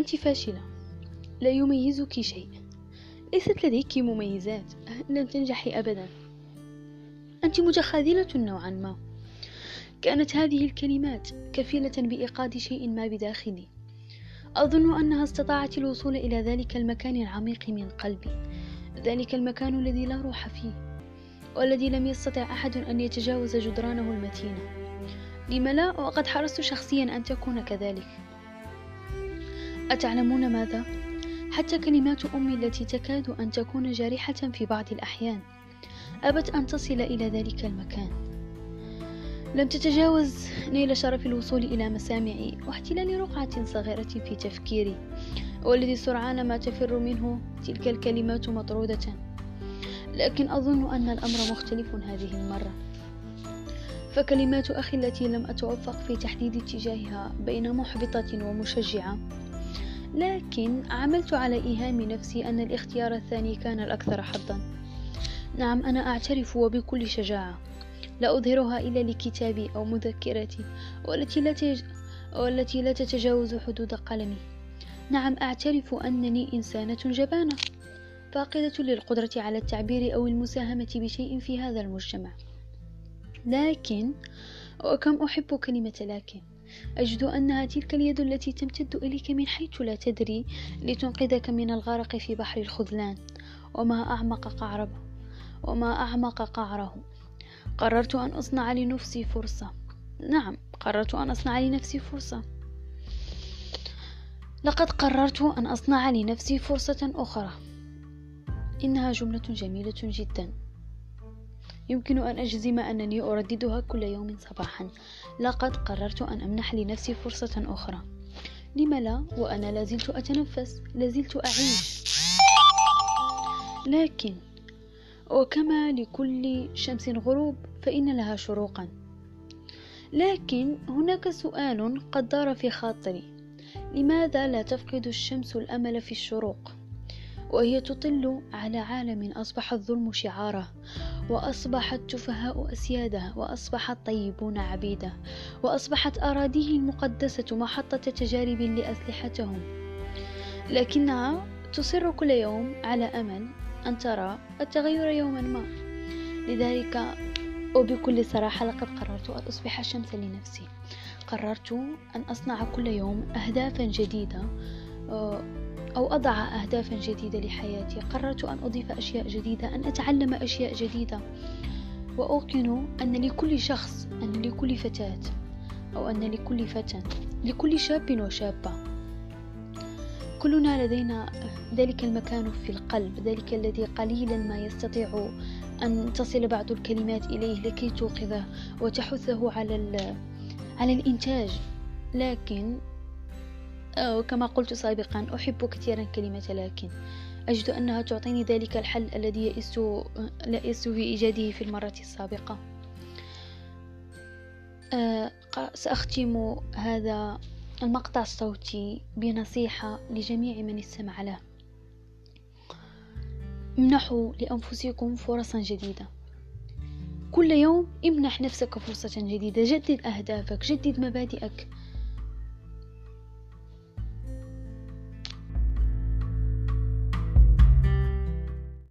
أنت فاشلة. لا يميزك شيء. ليست لديك مميزات. لن تنجحي أبدا. أنت متخاذلة نوعا ما. كانت هذه الكلمات كفيلة بإيقاد شيء ما بداخلي. أظن أنها استطاعت الوصول إلى ذلك المكان العميق من قلبي. ذلك المكان الذي لا روح فيه. والذي لم يستطع أحد أن يتجاوز جدرانه المتينة. لم لا وقد حرصت شخصيا أن تكون كذلك. أتعلمون ماذا؟ حتى كلمات أمي التي تكاد أن تكون جارحة في بعض الأحيان. أبت أن تصل إلى ذلك المكان. لم تتجاوز نيل شرف الوصول إلى مسامعي واحتلال رقعة صغيرة في تفكيري. والذي سرعان ما تفر منه تلك الكلمات مطرودة. لكن أظن أن الأمر مختلف هذه المرة. فكلمات أخي التي لم أتوفق في تحديد اتجاهها بين محبطة ومشجعة لكن عملت على إيهام نفسي أن الاختيار الثاني كان الأكثر حظا. نعم أنا أعترف وبكل شجاعة. لا أظهرها إلا لكتابي أو مذكرتي والتي لا, تج... والتي لا تتجاوز حدود قلمي. نعم أعترف أنني إنسانة جبانة فاقدة للقدرة على التعبير أو المساهمة بشيء في هذا المجتمع. لكن وكم أحب كلمة لكن أجد أنها تلك اليد التي تمتد إليك من حيث لا تدري لتنقذك من الغرق في بحر الخذلان. وما أعمق قعره وما أعمق قعره. قررت أن أصنع لنفسي فرصة. نعم قررت أن أصنع لنفسي فرصة. لقد قررت أن أصنع لنفسي فرصة أخرى. إنها جملة جميلة جدا. يمكن أن أجزم أنني أرددها كل يوم صباحا. لقد قررت أن أمنح لنفسي فرصة أخرى. لم لا؟ وأنا لازلت أتنفس لازلت أعيش. لكن وكما لكل شمس غروب فإن لها شروقا. لكن هناك سؤال قد دار في خاطري. لماذا لا تفقد الشمس الأمل في الشروق؟ وهي تطل على عالم أصبح الظلم شعارة. وأصبح التفهاء أسياده وأصبح الطيبون عبيده وأصبحت أراضيه المقدسة محطة تجارب لأسلحتهم. لكنها تصر كل يوم على أمل أن ترى التغير يوما ما. لذلك وبكل صراحة لقد قررت أن أصبح شمسا لنفسي. قررت أن أصنع كل يوم أهدافا جديدة آه، أو أضع أهدافا جديدة لحياتي. قررت أن أضيف أشياء جديدة أن أتعلم أشياء جديدة. وأوقن أن لكل شخص أن لكل فتاة أو أن لكل فتى لكل شاب وشابة. كلنا لدينا ذلك المكان في القلب ذلك الذي قليلا ما يستطيع أن تصل بعض الكلمات إليه لكي توقظه وتحثه على على الإنتاج. لكن كما قلت سابقا أحب كثيرا كلمة لكن أجد أنها تعطيني ذلك الحل الذي يئست في إيجاده في المرة السابقة. أه، سأختم هذا المقطع الصوتي بنصيحة لجميع من استمع له. امنحوا لأنفسكم فرصا جديدة. كل يوم امنح نفسك فرصة جديدة. جدد أهدافك جدد مبادئك.